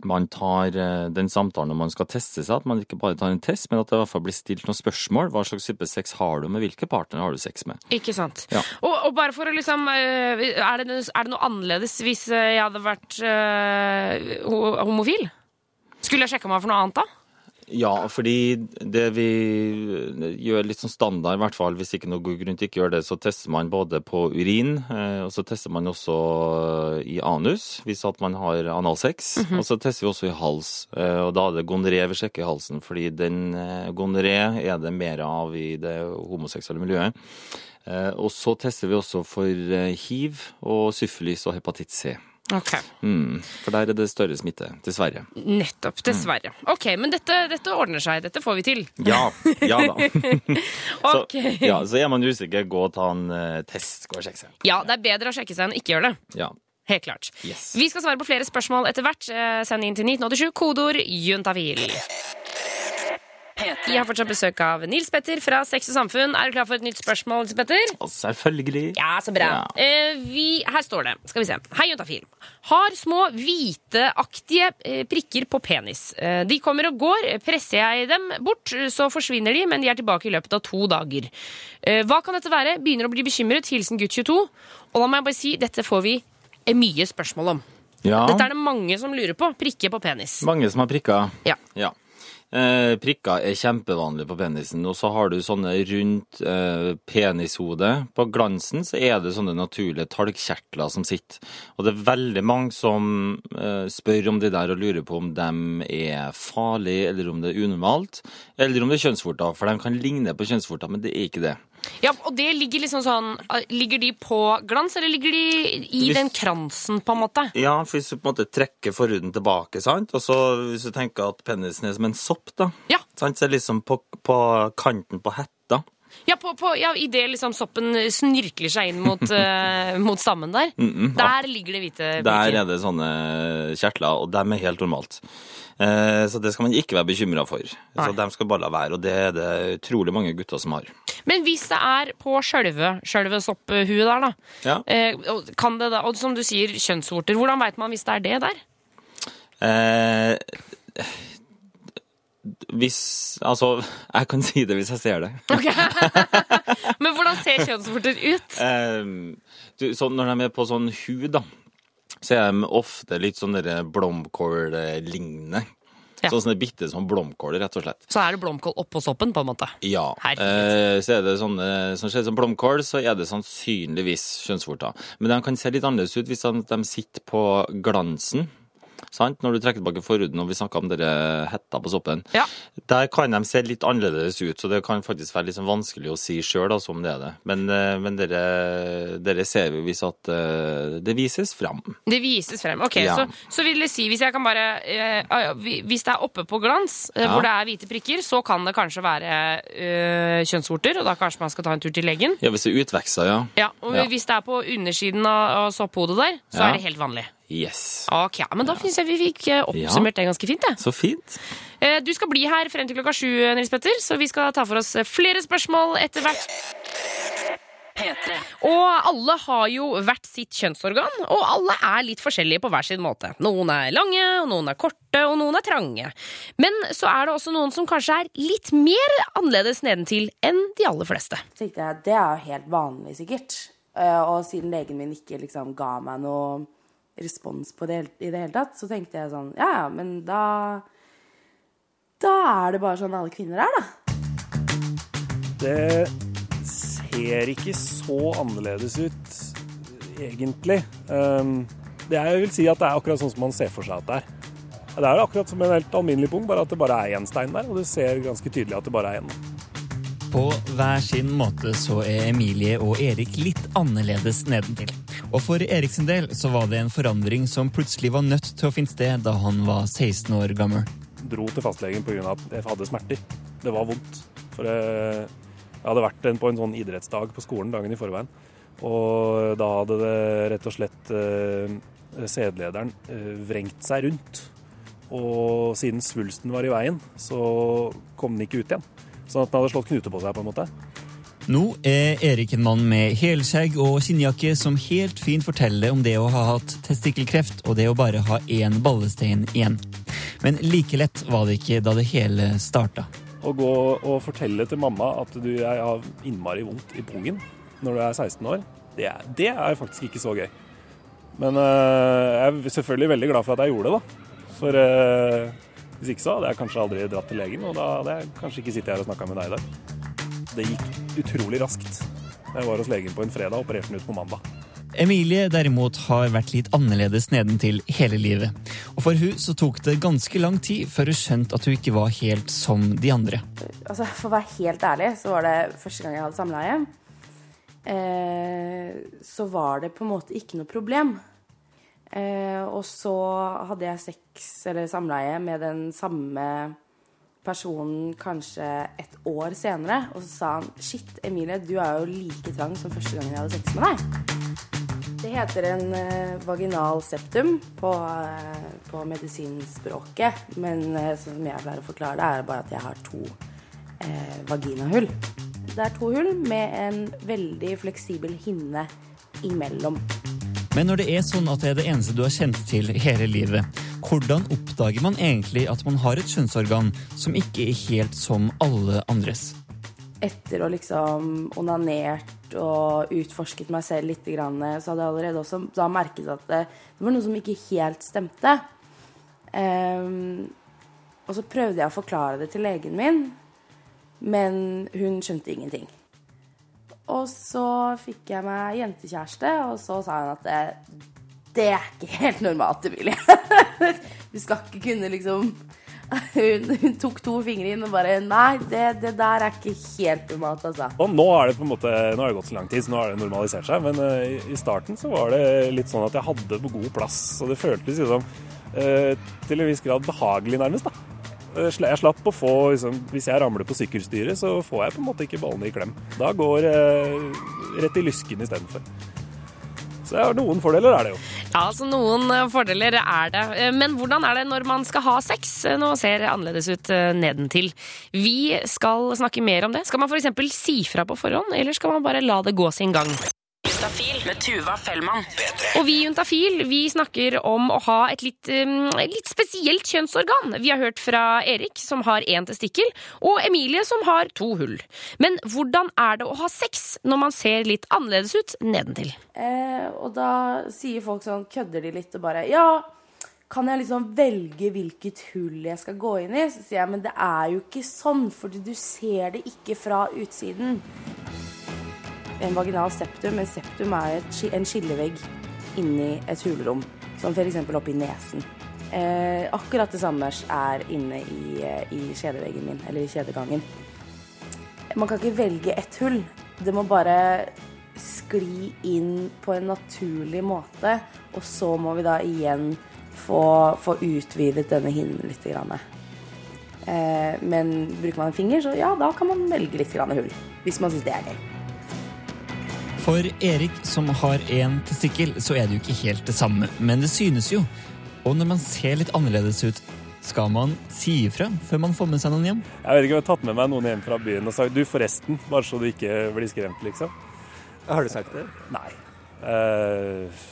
man tar eh, den samtalen når man skal teste seg. At man ikke bare tar en test, men at det i hvert fall blir stilt noen spørsmål. Hva slags type sex har du med hvilke partnere har du sex med? Ikke sant. Ja. Og, og bare for å liksom øh, er det, er det noe annerledes hvis øh, jeg hadde vært øh, homofil? Skulle jeg sjekka meg for noe annet da? Ja, fordi det vi gjør litt sånn standard, i hvert fall hvis ikke noe god grunn til ikke å gjøre det, så tester man både på urin, eh, og så tester man også i anus, hvis at man har analsex. Og så tester vi også i hals, eh, og da er det gonoré vi sjekker i halsen, fordi den eh, gonoré er det mer av i det homoseksuelle miljøet. Eh, Og så tester vi også for eh, hiv og syfilis og hepatitt C. Ok, Mm, for der er det større smitte, dessverre. Nettopp. Dessverre. Ok, Men dette, dette ordner seg. Dette får vi til. Ja, ja da. Så, okay. ja, så er man usikker, gå og ta en uh, test. Gå og sjekke seg. Ja, det er bedre å sjekke seg enn ikke gjøre det. Ja. Helt klart. Yes. Vi skal svare på flere spørsmål etter hvert. Eh, Send inn til 1987, kodeord juntafil. Vi har fortsatt besøk av Nils Petter fra Sex og Samfunn. Er du klar for et nytt spørsmål, Nils Petter? Selvfølgelig. Ja, så bra. Ja. Eh, vi, her står det. Skal vi se. Hei, Juntafil. Har små hviteaktige eh, prikker på penis. Eh, de kommer og går. Presser jeg dem bort, så forsvinner de, men de er tilbake i løpet av to dager. Eh, hva kan dette være? Begynner å bli bekymret. Hilsen gutt 22. Og la meg bare si, dette får vi mye spørsmål om. Ja, Dette er det mange som lurer på. Prikker på penis. mange som har prikker. Ja. Ja. Eh, prikker er kjempevanlig på penisen, og så har du sånne rundt eh, penishodet. På glansen så er det sånne naturlige talgkjertler som sitter. Og det er veldig mange som eh, spør om de der og lurer på om de er farlige, eller om det er unormalt, eller om det er kjønnsvorter. For de kan ligne på kjønnsvorter, men det er ikke det. Ja, og det ligger liksom sånn eh, Ligger de på glans, eller ligger de i Hvis- den kransen, på en måte? Ja, for hvis du på en måte trekker forhuden tilbake, sant? og så hvis du tenker at penisen er som en sopp, da, Ja. sant? så er det liksom på, på kanten på hetta. Ja, på, på, ja Idet liksom soppen snirkler seg inn mot, uh, mot stammen der. Der ligger det hvite Der er det sånne kjertler, og dem er helt normalt. Eh, så det skal man ikke være bekymra for. Nei. Så dem skal bare la være, og det er det utrolig mange gutter som har. Men hvis det er på sjølve, sjølve sopphuet der, da, Ja. eh, kan det da, og som du sier, kjønnsvorter, hvordan veit man hvis det er det der? Eh, hvis Altså, jeg kan si det hvis jeg ser det. Men hvordan ser kjønnsvorter ut? Eh, du, så når de er på sånn hud, da, så er de ofte litt sånn blomkål-lignende. Ja. Sånn sånne bitte sånn blomkål, rett og slett. Så er det blomkål oppå soppen, på en måte. Ja. Eh, så er det sånne som ser ut som blomkål, så er det sannsynligvis kjønnsvorter. Men de kan se litt annerledes ut hvis de, de sitter på glansen. Sant? Når du trekker tilbake forhuden, og vi snakka om dere hetta på soppen. Ja. Der kan de se litt annerledes ut, så det kan faktisk være sånn vanskelig å si sjøl om det er det. Men, eh, men dere, dere ser jo hvis at eh, det vises frem. Det vises frem. Ok, Ja. så, så vil det si, hvis jeg kan bare eh, ah, Hvis det er oppe på glans, Ja. hvor det er hvite prikker, så kan det kanskje være øh, kjønnsvorter, og da kanskje man skal ta en tur til legen. Ja, hvis det utvekster, ja. Ja, og hvis det er på undersiden av, av sopphodet der, så er det helt vanlig. Yes. Ok, ja, men da syns jeg vi fikk eh, oppsummert det ganske fint. Det. Så fint. Eh, Du skal bli her frem til klokka sju, Nils Petter, så vi skal ta for oss eh, flere spørsmål etter hvert. P3. Og alle har jo hvert sitt kjønnsorgan, og alle er litt forskjellige på hver sin måte. Noen er lange, og noen er korte, og noen er trange. Men så er det også noen som kanskje er litt mer annerledes nedentil enn de aller fleste. Tenkte jeg det er jo helt vanlig, sikkert. Eh, Og siden legen min ikke liksom ga meg noe respons på det i det hele tatt, så tenkte jeg sånn Ja, ja, men da Da er det bare sånn alle kvinner er, da. Det ser ikke så annerledes ut, egentlig. Det det jeg vil si at det er akkurat sånn som man ser for seg at det er. Det er akkurat som en helt alminnelig pung, bare at det bare er én stein der, og du ser ganske tydelig at det bare er én. På hver sin måte så er Emilie og Erik litt annerledes nedentil. Og for Erik sin del så var det en forandring som plutselig var nødt til å finne sted da han var 16 år gammel. Dro til fastlegen pga. at jeg hadde smerter. Det var vondt. For jeg, jeg hadde vært på en sånn idrettsdag på skolen dagen i forveien. Og da hadde det rett og slett eh, sædlederen eh, vrengt seg rundt. Og siden svulsten var i veien, så kom den ikke ut igjen. Sånn at den hadde slått knute på seg, på en måte. Nå er Erik en mann med helskjegg og skinnjakke som helt fint forteller om det å ha hatt testikkelkreft og det å bare ha én ballestein igjen. Men like lett var det ikke da det hele starta. Å gå og fortelle til mamma at du jeg har innmari vondt i pungen når du er 16 år, det det er faktisk ikke så gøy. Men øh, jeg er selvfølgelig veldig glad for at jeg gjorde det, da. For øh, hvis ikke så hadde jeg kanskje aldri dratt til legen, og da hadde jeg kanskje ikke sittet her og snakka med deg i dag. Det gikk utrolig raskt. Jeg var hos legen på en fredag og opererte den ut på mandag. Emilie derimot har vært litt annerledes nedentil hele livet. Og for hun så tok det ganske lang tid før hun skjønte at hun ikke var helt som de andre. Altså, For å være helt ærlig, så var det første gang jeg hadde samleie. Eh, så var det på en måte ikke noe problem. Eh, og så hadde jeg sex eller samleie med den samme personen kanskje et år senere. Og så sa han shit, Emilie, du er jo like trang som første gangen jeg hadde sex med deg. Det heter en eh, vaginal septum på, eh, på medisinspråket. Men eh, som jeg pleier å forklare det, er bare at jeg har to eh, vaginahull. Det er to hull med en veldig fleksibel hinne imellom. Men når det er sånn at det er det eneste du har kjent til hele livet, hvordan oppdager man egentlig at man har et kjønnsorgan som ikke er helt som alle andres? Etter å liksom onanert og utforsket meg selv litt, så hadde jeg allerede også da merket at det, det var noe som ikke helt stemte. Um, og så prøvde jeg å forklare det til legen min, men hun skjønte ingenting. Og så fikk jeg meg jentekjæreste, og så sa hun at det, det er ikke helt normalt, Emilie. du skal ikke kunne liksom hun, hun, tok to fingre inn og bare Nei, det, det der er ikke helt normalt, altså. Og nå har det på en måte, nå har det gått så lang tid, så nå har det normalisert seg. Men uh, i starten så var det litt sånn at jeg hadde på god plass. Og det føltes liksom uh, til en viss grad behagelig, nærmest. da. Eh, jeg slapp å få liksom, Hvis jeg ramler på sykkelstyret, så får jeg på en måte ikke ballene i klem. Da går uh, rett i lysken istedenfor. Så noen fordeler er det jo. Ja, altså noen fordeler er det. Men hvordan er det når man skal ha sex? Nå ser det annerledes ut nedentil. Vi skal snakke mer om det. Skal man f.eks. si fra på forhånd, eller skal man bare la det gå sin gang? Juntafil med Tuva Fellmann. Og vi i Juntafil vi snakker om å ha et litt, um, litt, spesielt kjønnsorgan. Vi har hørt fra Erik, som har én testikkel, og Emilie, som har to hull. Men hvordan er det å ha sex når man ser litt annerledes ut nedentil? Eh, og da sier folk sånn, kødder de litt og bare Ja, kan jeg liksom velge hvilket hull jeg skal gå inn i? Så sier jeg, men det er jo ikke sånn, fordi du ser det ikke fra utsiden en vaginal septum. En septum er et, en skillevegg inni et hulrom, som f.eks. oppi nesen. Eh, akkurat det samme er inne i, i kjedeveggen min, eller i kjedegangen. Man kan ikke velge ett hull. Det må bare skli inn på en naturlig måte, og så må vi da igjen få, få utvidet denne hinnen litt. Grann. Eh, men bruker man en finger, så ja, da kan man velge litt grann hull. Hvis man syns det er gøy. For Erik, som har én testikkel, så er det jo ikke helt det samme, men det synes jo. Og når man ser litt annerledes ut, skal man si ifra før man får med seg noen hjem? Jeg vet ikke om jeg har tatt med meg noen hjem fra byen og sagt du, forresten, bare så du ikke blir skremt, liksom. Har du sagt det? Nei. Uh,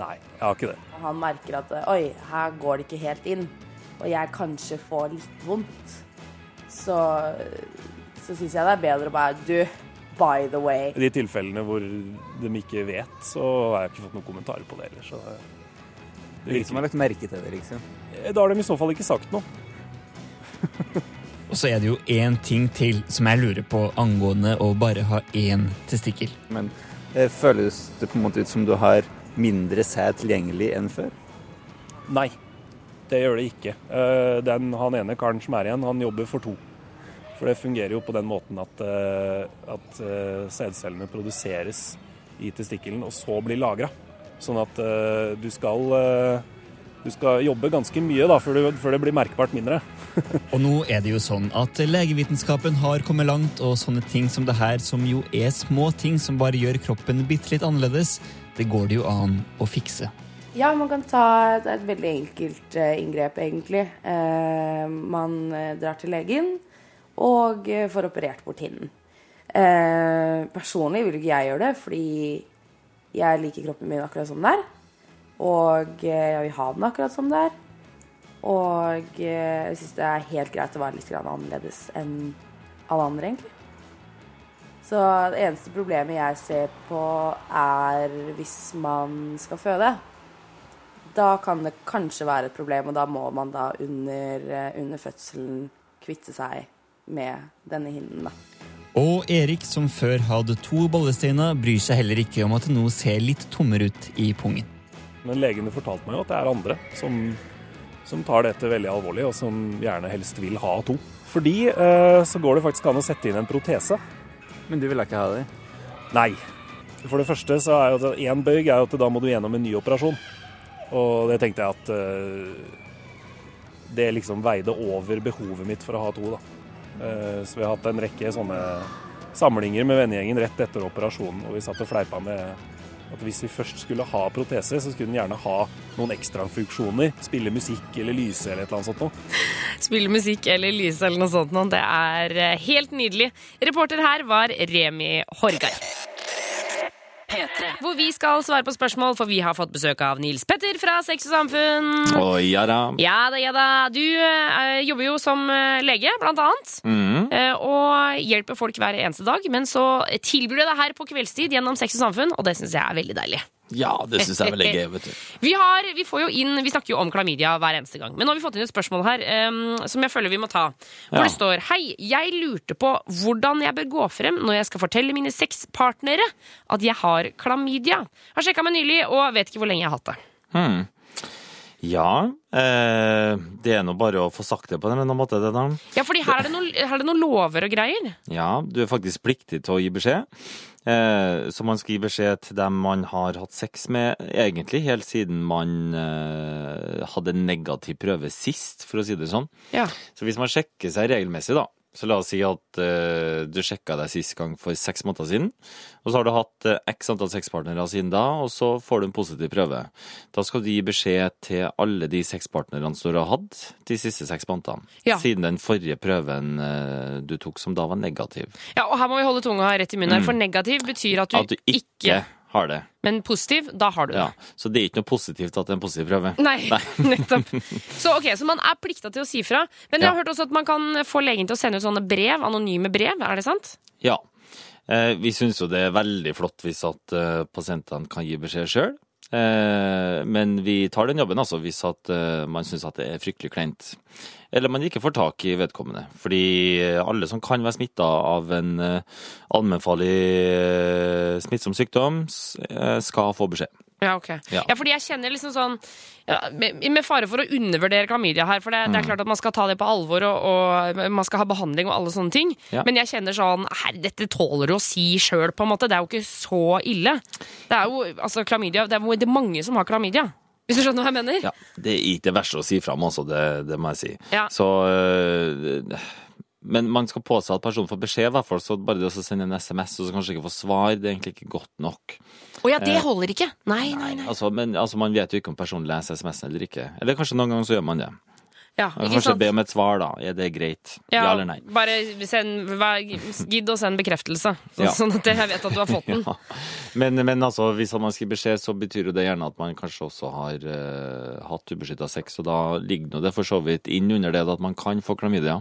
nei, jeg har ikke det. Han merker at oi, her går det ikke helt inn, og jeg kanskje får litt vondt. Så, så syns jeg det er bedre å bare Du, by the way. I de tilfellene hvor de ikke vet, så har jeg ikke fått noen kommentarer på det heller. Så det, det er ingen som har lagt merke til det, liksom? Eh, da har de i så fall ikke sagt noe. Og så er det jo én ting til som jeg lurer på angående å bare ha én testikkel. Men eh, føles det på en måte ut som du har mindre sæd tilgjengelig enn før? Nei, det gjør det ikke. Eh, den, han ene karen som er igjen, han jobber for to. For det fungerer jo på den måten at, eh, at eh, sædcellene produseres i testikkelen og så blir lagra. Sånn at eh, du skal, du skal jobbe ganske mye da, før, du, før det blir merkbart mindre. og nå er det jo sånn at legevitenskapen har kommet langt, og sånne ting som det her, som jo er små ting som bare gjør kroppen bitte litt annerledes, det går det jo an å fikse. Ja, man kan ta et, et veldig enkelt uh, inngrep, egentlig. Uh, man uh, drar til legen og eh, får operert bort hinnen. Eh, personlig vil ikke jeg gjøre det, fordi jeg liker kroppen min akkurat som den er. Og eh, jeg vil ha den akkurat som det er. Og eh, jeg syns det er helt greit å være litt annerledes enn alle andre, egentlig. Så det eneste problemet jeg ser på, er hvis man skal føde. Da kan det kanskje være et problem, og da må man da under, under fødselen kvitte seg med denne hinden. da. Og Erik, som før hadde to bollesteiner, bryr seg heller ikke om at det nå ser litt tommere ut i pungen. Men legene fortalte meg jo at det er andre som, som, tar dette veldig alvorlig, og som gjerne helst vil ha to. Fordi eh, så går det faktisk an å sette inn en protese. Men du vil ikke ha det? Nei. For det første så er jo at én bøyg er jo at da må du gjennom en ny operasjon. Og det tenkte jeg at eh, det liksom veide over behovet mitt for å ha to, da. Eh, så vi har hatt en rekke sånne samlinger med vennegjengen rett etter operasjonen, og vi satt og fleipa med at hvis vi først skulle ha protese, så skulle den gjerne ha noen ekstrafunksjoner. Spille musikk eller lyse eller et eller annet sånt noe. Spille musikk eller lyse eller noe sånt. noe. Det er eh, helt nydelig. Reporter her var Remi Horgard. Hvor vi skal svare på spørsmål, for vi har fått besøk av Nils Petter fra Sex og Samfunn. Oh, ja da. Ja da, ja da. Du eh, jobber jo som eh, lege, blant annet. Mm. eh, og hjelper folk hver eneste dag. Men så tilbyr du det her på kveldstid gjennom Sex og Samfunn, og det syns jeg er veldig deilig. Ja, det syns jeg er veldig gøy, vet du. Vi, har, vi, får jo inn, vi snakker jo om klamydia hver eneste gang, men nå har vi fått inn et spørsmål her um, som jeg føler vi må ta. Hvor Ja. det står Hei, jeg lurte på hvordan jeg bør gå frem når jeg skal fortelle mine sexpartnere at jeg har klamydia. Har sjekka meg nylig og vet ikke hvor lenge jeg har hatt det. Hmm. Ja, eh, det er nå bare å få sagt det på en eller annen måte, det da. Ja, fordi her er det noen, her er det noen lover og greier. Ja, du er faktisk pliktig til å gi beskjed. Eh, så man skal gi beskjed til dem man har hatt sex med, egentlig helt siden man eh, hadde negativ prøve sist, for å si det sånn. Ja. Så hvis man sjekker seg regelmessig, da, så la oss si at uh, du sjekka deg sist gang for seks måneder siden, og så har du hatt uh, x antall sexpartnere siden da, og så får du en positiv prøve. Da skal du gi beskjed til alle de sexpartnerne som du har hatt de siste seks månedene, Ja. siden den forrige prøven uh, du tok som da var negativ. Ja, og her må vi holde tunga rett i munnen, her, Mm. for negativ betyr at du, At du ikke har det. Men positiv, da har du det. Ja, så det er ikke noe positivt at det er en positiv prøve. Nei, nettopp. Så ok, så man er plikta til å si fra. Men jeg har Ja. hørt også at man kan få legen til å sende ut sånne brev, anonyme brev. Er det sant? Ja. Eh, vi syns jo det er veldig flott hvis at eh, pasientene kan gi beskjed sjøl. Eh, men vi tar den jobben altså hvis eh, man syns det er fryktelig kleint. Eller man ikke får tak i vedkommende. Fordi eh, alle som kan være smitta av en allmennfarlig smittsom sykdom, skal få beskjed. Ja, ok. Ja. Ja. fordi jeg kjenner liksom sånn ja, med, med fare for å undervurdere klamydia her, for det, det er Mm. klart at man skal ta det på alvor, og, og man skal ha behandling og alle sånne ting. Ja. Men jeg kjenner sånn Herre, dette tåler du å si sjøl, på en måte. Det er jo ikke så ille. Det er jo altså klamydia Det er det er mange som har klamydia. Hvis du skjønner hva jeg mener? Ja, Det er ikke det verste å si fram, altså. Det, det må jeg si. Ja. Så øh, Men man skal påse at personen får beskjed, i hvert fall. Så bare det å sende en SMS og så kanskje ikke få svar, det er egentlig ikke godt nok. Å ja, det Eh, holder ikke. Nei, nei, nei. Altså, men altså, man vet jo ikke om personen leser SMS-en eller ikke. Eller kanskje noen ganger så gjør man det. Ja, ikke kanskje sant? be om et svar, da. Er det greit? Ja, Ja, eller nei? Bare send, gidd å sende bekreftelse, så, Ja. sånn at jeg vet at du har fått den. Ja. Men, men altså, hvis man skriver beskjed, så betyr jo det gjerne at man kanskje også har uh, hatt ubeskytta sex, og da ligger nå det for så vidt inn under det at man kan få klamydia.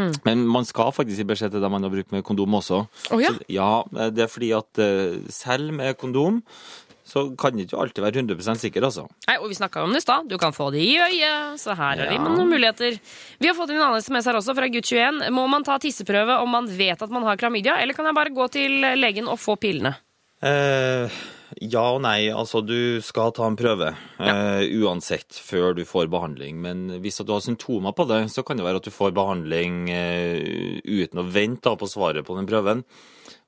Mm. Men man skal faktisk gi beskjed til dem man har brukt med kondom også. Oh, ja? Så, ja, det er fordi at eh, selv med kondom så kan det ikke alltid være 100% sikker, altså. Nei, og vi snakka om det i stad. Du kan få det i øyet, så her er det Ja. noen muligheter. Vi har fått inn en annen SMS her også, fra gutt 21. Må man ta tisseprøve om man vet at man har klamydia, eller kan jeg bare gå til legen og få pillene? Eh, ja og nei. Altså, du skal ta en prøve eh, uansett før du får behandling. Men hvis du har symptomer på det, så kan det være at du får behandling uh, uten å vente på svaret på den prøven.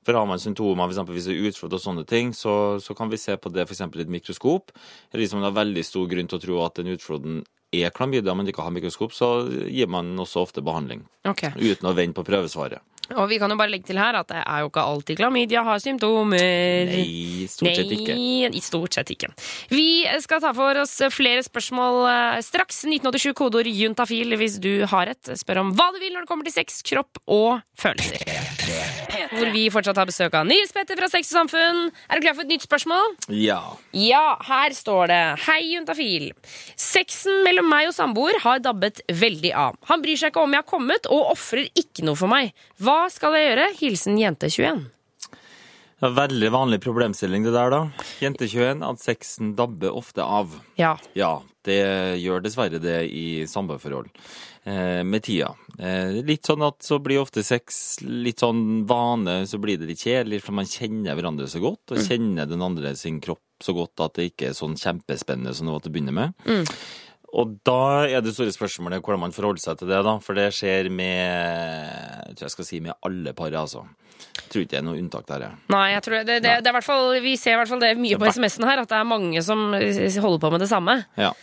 For har man symptomer, f.eks. hvis det er utslått og sånne ting, så, så kan vi se på det f.eks. i et mikroskop. Eller hvis man har veldig stor grunn til å tro at den utslåtten er klamydia, men ikke har mikroskop, så gir man også ofte behandling. Okay. Uten å vente på prøvesvaret. Og vi kan jo bare legge til her at det er jo ikke alltid klamydia har symptomer. Nei, stort sett ikke. Nei, stort sett ikke. Vi skal ta for oss flere spørsmål eh, straks. 1987 kodeord juntafil hvis du har et. Spør om hva du vil når det kommer til sex, kropp og følelser. Hvor vi fortsatt har besøk av Nils Petter fra Sex og Samfunn. Er du klar for et nytt spørsmål? Ja. Ja, her står det Hei, juntafil. Sexen mellom meg og samboer har dabbet veldig av. Han bryr seg ikke om jeg har kommet, og ofrer ikke noe for meg. Hva skal jeg gjøre? Hilsen jente21. Det er veldig vanlig problemstilling det der, da. Jente 21, at sexen dabber ofte av. Ja. Ja, det gjør dessverre det i samboerforhold. Eh, med tida. Eh, litt sånn at så blir ofte sex litt sånn vane, så blir det litt kjedelig, for man kjenner hverandre så godt, og Mm. kjenner den andre sin kropp så godt at det ikke er sånn kjempespennende som det var til å begynne med. Mm. Og da er det store spørsmålet hvordan man forholder seg til det, da. For det skjer med jeg tror jeg skal si med alle par, altså. Jeg tror ikke det er noe unntak der, jeg. Nei, jeg tror det, det, det er hvert fall, vi ser i hvert fall det mye på SMS-en her, at det er mange som holder på med det samme. Ja.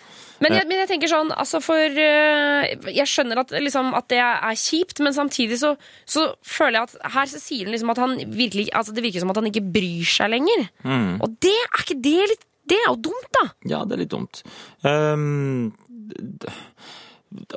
Men jeg, men jeg tenker sånn, altså for eh, Jeg skjønner at, liksom, at det er kjipt, men samtidig så, så føler jeg at her sier han liksom at han virkelig Altså det virker som at han ikke bryr seg lenger. Mm. Og det er ikke det litt Det er jo dumt, da! Ja, det er litt dumt. D-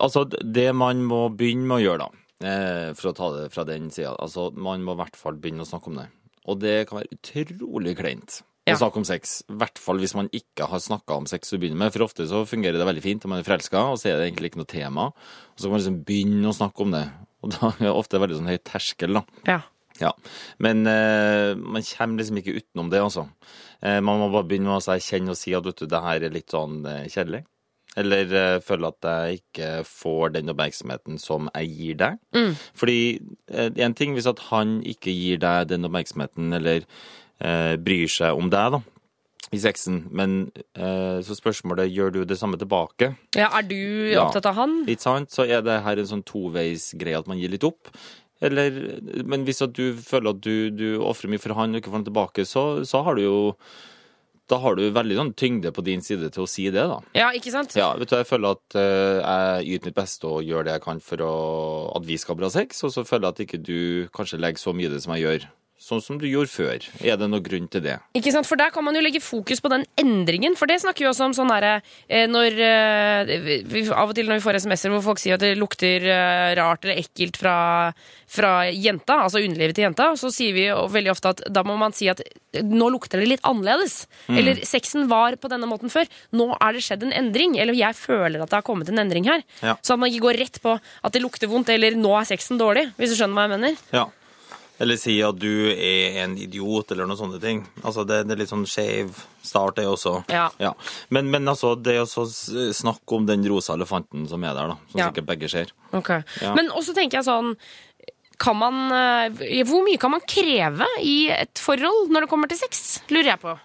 altså, det man må begynne med å gjøre, da, eh, for å ta det fra den sida altså, Man må i hvert fall begynne å snakke om det. Og det kan være utrolig kleint Ja. å snakke om sex. I hvert fall hvis man ikke har snakka om sex å begynne med. For ofte så fungerer det veldig fint, og man er forelska, og så er det egentlig ikke noe tema. Og så kan man liksom begynne å snakke om det. Og da er det ofte veldig sånn høy terskel, da. Ja. Ja, Men eh, man kommer liksom ikke utenom det, altså. Eh, man må bare begynne med å erkjenne og si at vet du, det her er litt sånn eh, kjedelig. Eller eh, føle at jeg ikke får den oppmerksomheten som jeg gir deg. Mm. Fordi én ting hvis at han ikke gir deg den oppmerksomheten, eller eh, bryr seg om deg, da. I sexen, men eh, så spørsmålet gjør du det samme tilbake. Ja, Er du opptatt av han? Ja, litt sant? Så er det her en sånn toveisgreie at man gir litt opp. Eller, men hvis at du føler at du, du ofrer mye for han og ikke får han tilbake, så, så har du jo Da har du veldig sånn tyngde på din side til å si det, da. Ja, ikke sant? Ja, vet du, Jeg føler at uh, jeg yter mitt beste og gjør det jeg kan for å, at vi skal ha bra sex, og så føler jeg at ikke du kanskje legger så mye i det som jeg gjør. Sånn som du gjorde før. Er det noen grunn til det? Ikke sant? For der kan man jo legge fokus på den endringen. For det snakker vi også om sånn derre eh, når eh, vi, Av og til når vi får SMS-er hvor folk sier at det lukter eh, rart eller ekkelt fra, fra jenta, altså underlivet til jenta, så sier vi veldig ofte at da må man si at nå lukter det litt annerledes. Mm. Eller sexen var på denne måten før. Nå er det skjedd en endring. Eller jeg føler at det har kommet en endring her. Ja. Så at man ikke går rett på at det lukter vondt, eller nå er sexen dårlig. Hvis du skjønner hva jeg mener. Ja. Eller si at du er en idiot, eller noen sånne ting. Altså, det, det er litt sånn skeiv start, det også. Ja. Men, men altså, det å så s- snakke om den rosa elefanten som er der, da, som Ja. sikkert begge ser. Ok. Ja. Men også tenker jeg sånn kan man, eh, Hvor mye kan man kreve i et forhold når det kommer til sex? Lurer jeg på.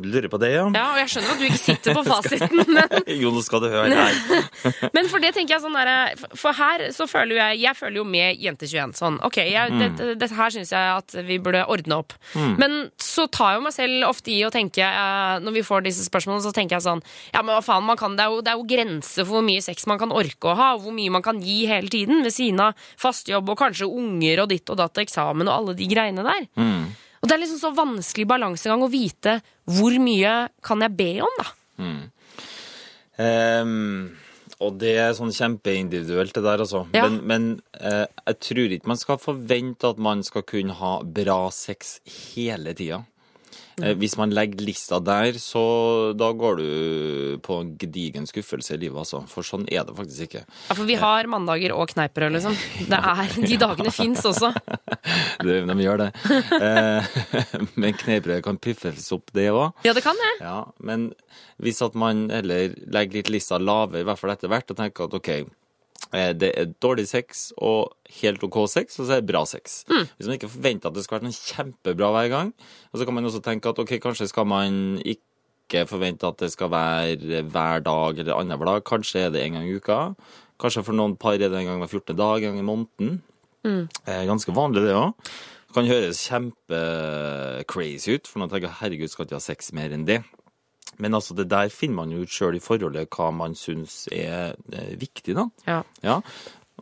Du lurer på det, ja? Ja, og jeg skjønner at du ikke sitter på fasiten, men, jo, nå skal du høre her. men for det tenker jeg sånn derre For her så føler jo jeg Jeg føler jo med Jente21 sånn OK, jeg, Mm. dette, dette her syns jeg at vi burde ordne opp. Mm. Men så tar jeg jo meg selv ofte i å tenke eh, Når vi får disse spørsmålene, så tenker jeg sånn Ja, men hva faen, man kan, det, er jo, det er jo grenser for hvor mye sex man kan orke å ha, og hvor mye man kan gi hele tiden ved siden av fast jobb og kanskje unger og ditt og datt og eksamen og alle de greiene der. Mm. Og det er liksom så vanskelig balansegang å vite hvor mye kan jeg be om, da. Mm. Um, og det er sånn kjempeindividuelt, det der, altså. Ja. Men, men uh, jeg tror ikke man skal forvente at man skal kunne ha bra sex hele tida. Eh, hvis man legger lista der, så da går du på en gedigen skuffelse i livet, altså. For sånn er det faktisk ikke. Ja, For vi har mandager og kneippbrød, liksom. Det er, de dagene fins også. Det, de gjør det. Eh, men kneippbrød kan piffes opp, det òg. Ja, det kan det. Ja, men hvis at man heller legger litt lista lavere, i hvert fall etter hvert, og tenker at OK, eh, det er dårlig sex og helt OK sex, og så er det bra sex. Mm. Hvis man ikke forventer at det skal være noe kjempebra hver gang, og så kan man også tenke at OK, kanskje skal man ikke forvente at det skal være hver dag eller annenhver dag. Kanskje er det en gang i uka. Kanskje for noen par er det en gang hver 14. dag, en gang i måneden. Mm. Eh, Ganske vanlig, det òg. Kan høres kjempe-crazy ut, for noen tenker herregud, skal ikke ha sex mer enn det. Men altså, det der finner man jo ut sjøl i forholdet hva man syns er eh, viktig, da. Ja. Ja.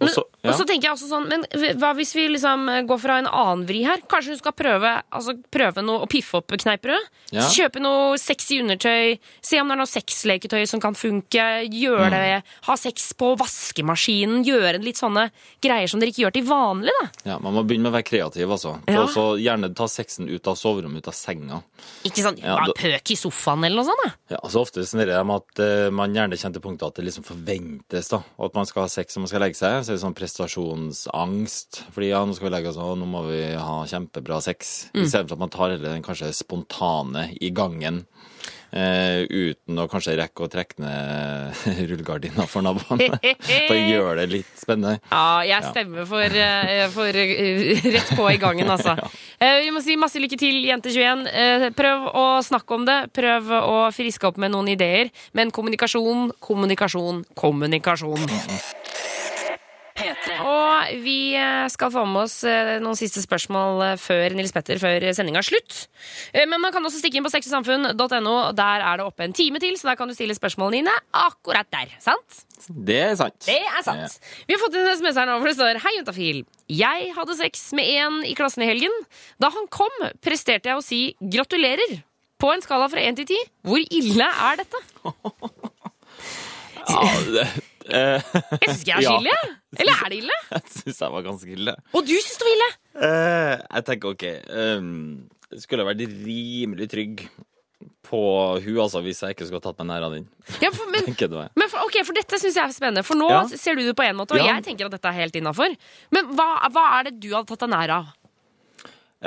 Og så, ja. Og så tenker jeg også sånn, men hva hvis vi liksom går fra en annen vri her? Kanskje hun skal prøve, altså prøve noe, å piffe opp kneippbrød? Ja. Kjøpe noe sexy undertøy, se om det er noe sexleketøy som kan funke, gjøre Mm. det, ha sex på vaskemaskinen, gjøre litt sånne greier som dere ikke gjør til vanlig, da. ja, Man må begynne med å være kreativ, altså. Ja. Og så gjerne ta sexen ut av soverommet, ut av senga. Ikke sånn, Ja, da- pøk i sofaen eller noe sånt, da. Ja, altså Ofte er det med at uh, man gjerne kjenner til punktet at det liksom forventes da, at man skal ha sex når man skal legge seg. Så er det sånn prestasjonsangst. Fordi ja, nå skal vi legge oss, og nå må vi ha kjempebra sex. Mm. Istedenfor at man tar hele den kanskje spontane i gangen. Eh, uten å kanskje rekke å trekke ned rullegardina for naboene. For å gjøre det litt spennende. Ja, jeg Ja. stemmer for, eh, for eh, rett på i gangen, altså. Eh, Vi må si masse lykke til, Jente21. Eh, Prøv å snakke om det. Prøv å friske opp med noen ideer. Men kommunikasjon, kommunikasjon, kommunikasjon. P3. Og vi eh, skal få med oss eh, noen siste spørsmål eh, før Nils Petter, før sendinga er slutt. Men man kan også stikke inn på sexysamfunn.no. Der er det oppe en time til, så der kan du stille spørsmålene dine akkurat der. Sant? Det er sant. Det er sant. Vi har fått en SMS her nå hvor det står Hei, juntafil. Jeg hadde sex med en i klassen i helgen. Da han kom, presterte jeg å si gratulerer. På en skala fra 1 til 10. Hvor ille er dette? Ja, det, eh, Jeg syns ikke jeg er så ille. Eller er det ille? jeg syns jeg var ganske ille. Og du syns det var ille? Eh, jeg tenker OK um, Skulle jeg vært rimelig trygg på hun, altså, hvis jeg ikke skulle tatt meg nær av den. Ja, for, men, men for, ok, for dette syns jeg er spennende. For nå Ja. ser du det på en måte, og Ja. jeg tenker at dette er helt innafor. Men hva, hva er det du hadde tatt deg nær av?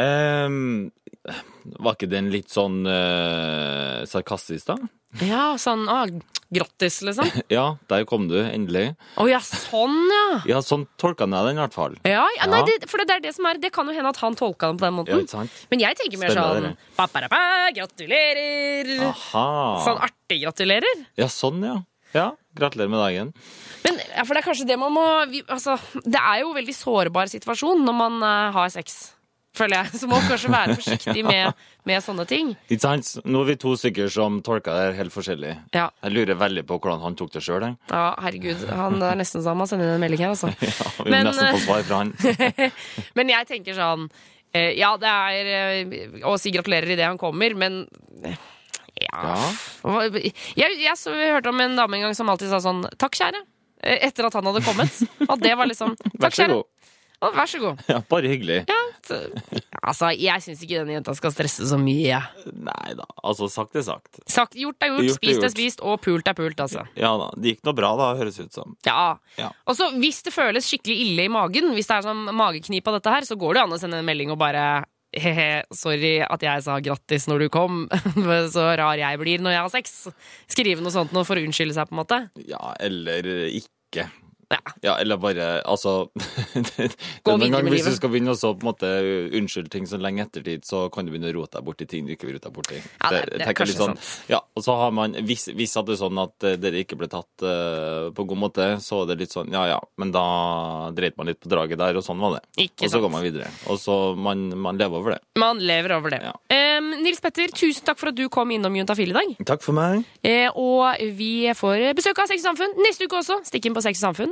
Ehm, var ikke den litt sånn uh, sarkastisk, da? Ja, sånn ah, grattis, liksom. Ja, der kom du, endelig. Å ja, sånn, ja. Ja, sånn tolka jeg den i hvert fall. Ja, ja, nei, det, for det er det som er Det kan jo hende at han tolka den på den Ja, måten. ikke sant? Men jeg tenker mer Stemmer, sånn ba, ba, ba, gratulerer. Aha. Sånn artig gratulerer. Ja, sånn, ja. Ja, gratulerer med dagen. Men ja, for det er kanskje det man må vi, altså, Det er jo en veldig sårbar situasjon når man uh, har sex. Føler jeg. Så må kanskje være forsiktig med, med sånne ting. Ikke sant? Nå er vi to stykker som tolker det helt forskjellig. Ja. Jeg lurer veldig på hvordan han tok det sjøl. Ja, Ja, herregud. Han er nesten så han må sende inn en melding her, altså. vi må Men, nesten få svar fra han. Men jeg tenker sånn eh, Ja, det er eh, å si gratulerer idet han kommer, men eh, ja, Ja. Jeg, jeg, så, jeg hørte om en dame en gang som alltid sa sånn 'takk, kjære'. eh, Etter at han hadde kommet. Og det var liksom 'takk, kjære'. Og vær så god. Ja, bare hyggelig. Ja, så, altså, jeg syns ikke denne jenta skal stresse så mye. Nei da, altså sagt er sagt. Sagt, gjort er gjort, Gjort er spist er gjort. spist, og pult er pult, altså. Ja da, det gikk noe bra da, høres ut som. Ja. Ja. Og så hvis det føles skikkelig ille i magen, hvis det er sånn mageknip av dette her, så går det an å sende en melding og bare He-he, sorry at jeg sa grattis når du kom. Så rar jeg blir når jeg har sex. Skrive noe sånt noe for å unnskylde seg, på en måte. Ja, eller ikke. Ja. Ja, eller bare Altså Gå Noen videre gang med Hvis du skal begynne å på en måte unnskylde ting så lenge ettertid, så kan du begynne å rote deg bort i ting du ikke vil rote deg bort i. Ja, det- det er kanskje sånn, sant. Ja, og så har man Hvis, hvis at det er sånn at eh, dere ikke ble tatt uh, på god måte, så er det litt sånn ja ja, men da dreit man litt på draget der, og sånn var det. Ikke og så sant. går man videre. Og så man, man lever over det. Man lever over det. Ja. Um, Nils Petter, tusen takk for at du kom innom Juntafil i dag. Takk for meg. Uh, og vi får besøk av Sex og Samfunn neste uke også. Stikk inn på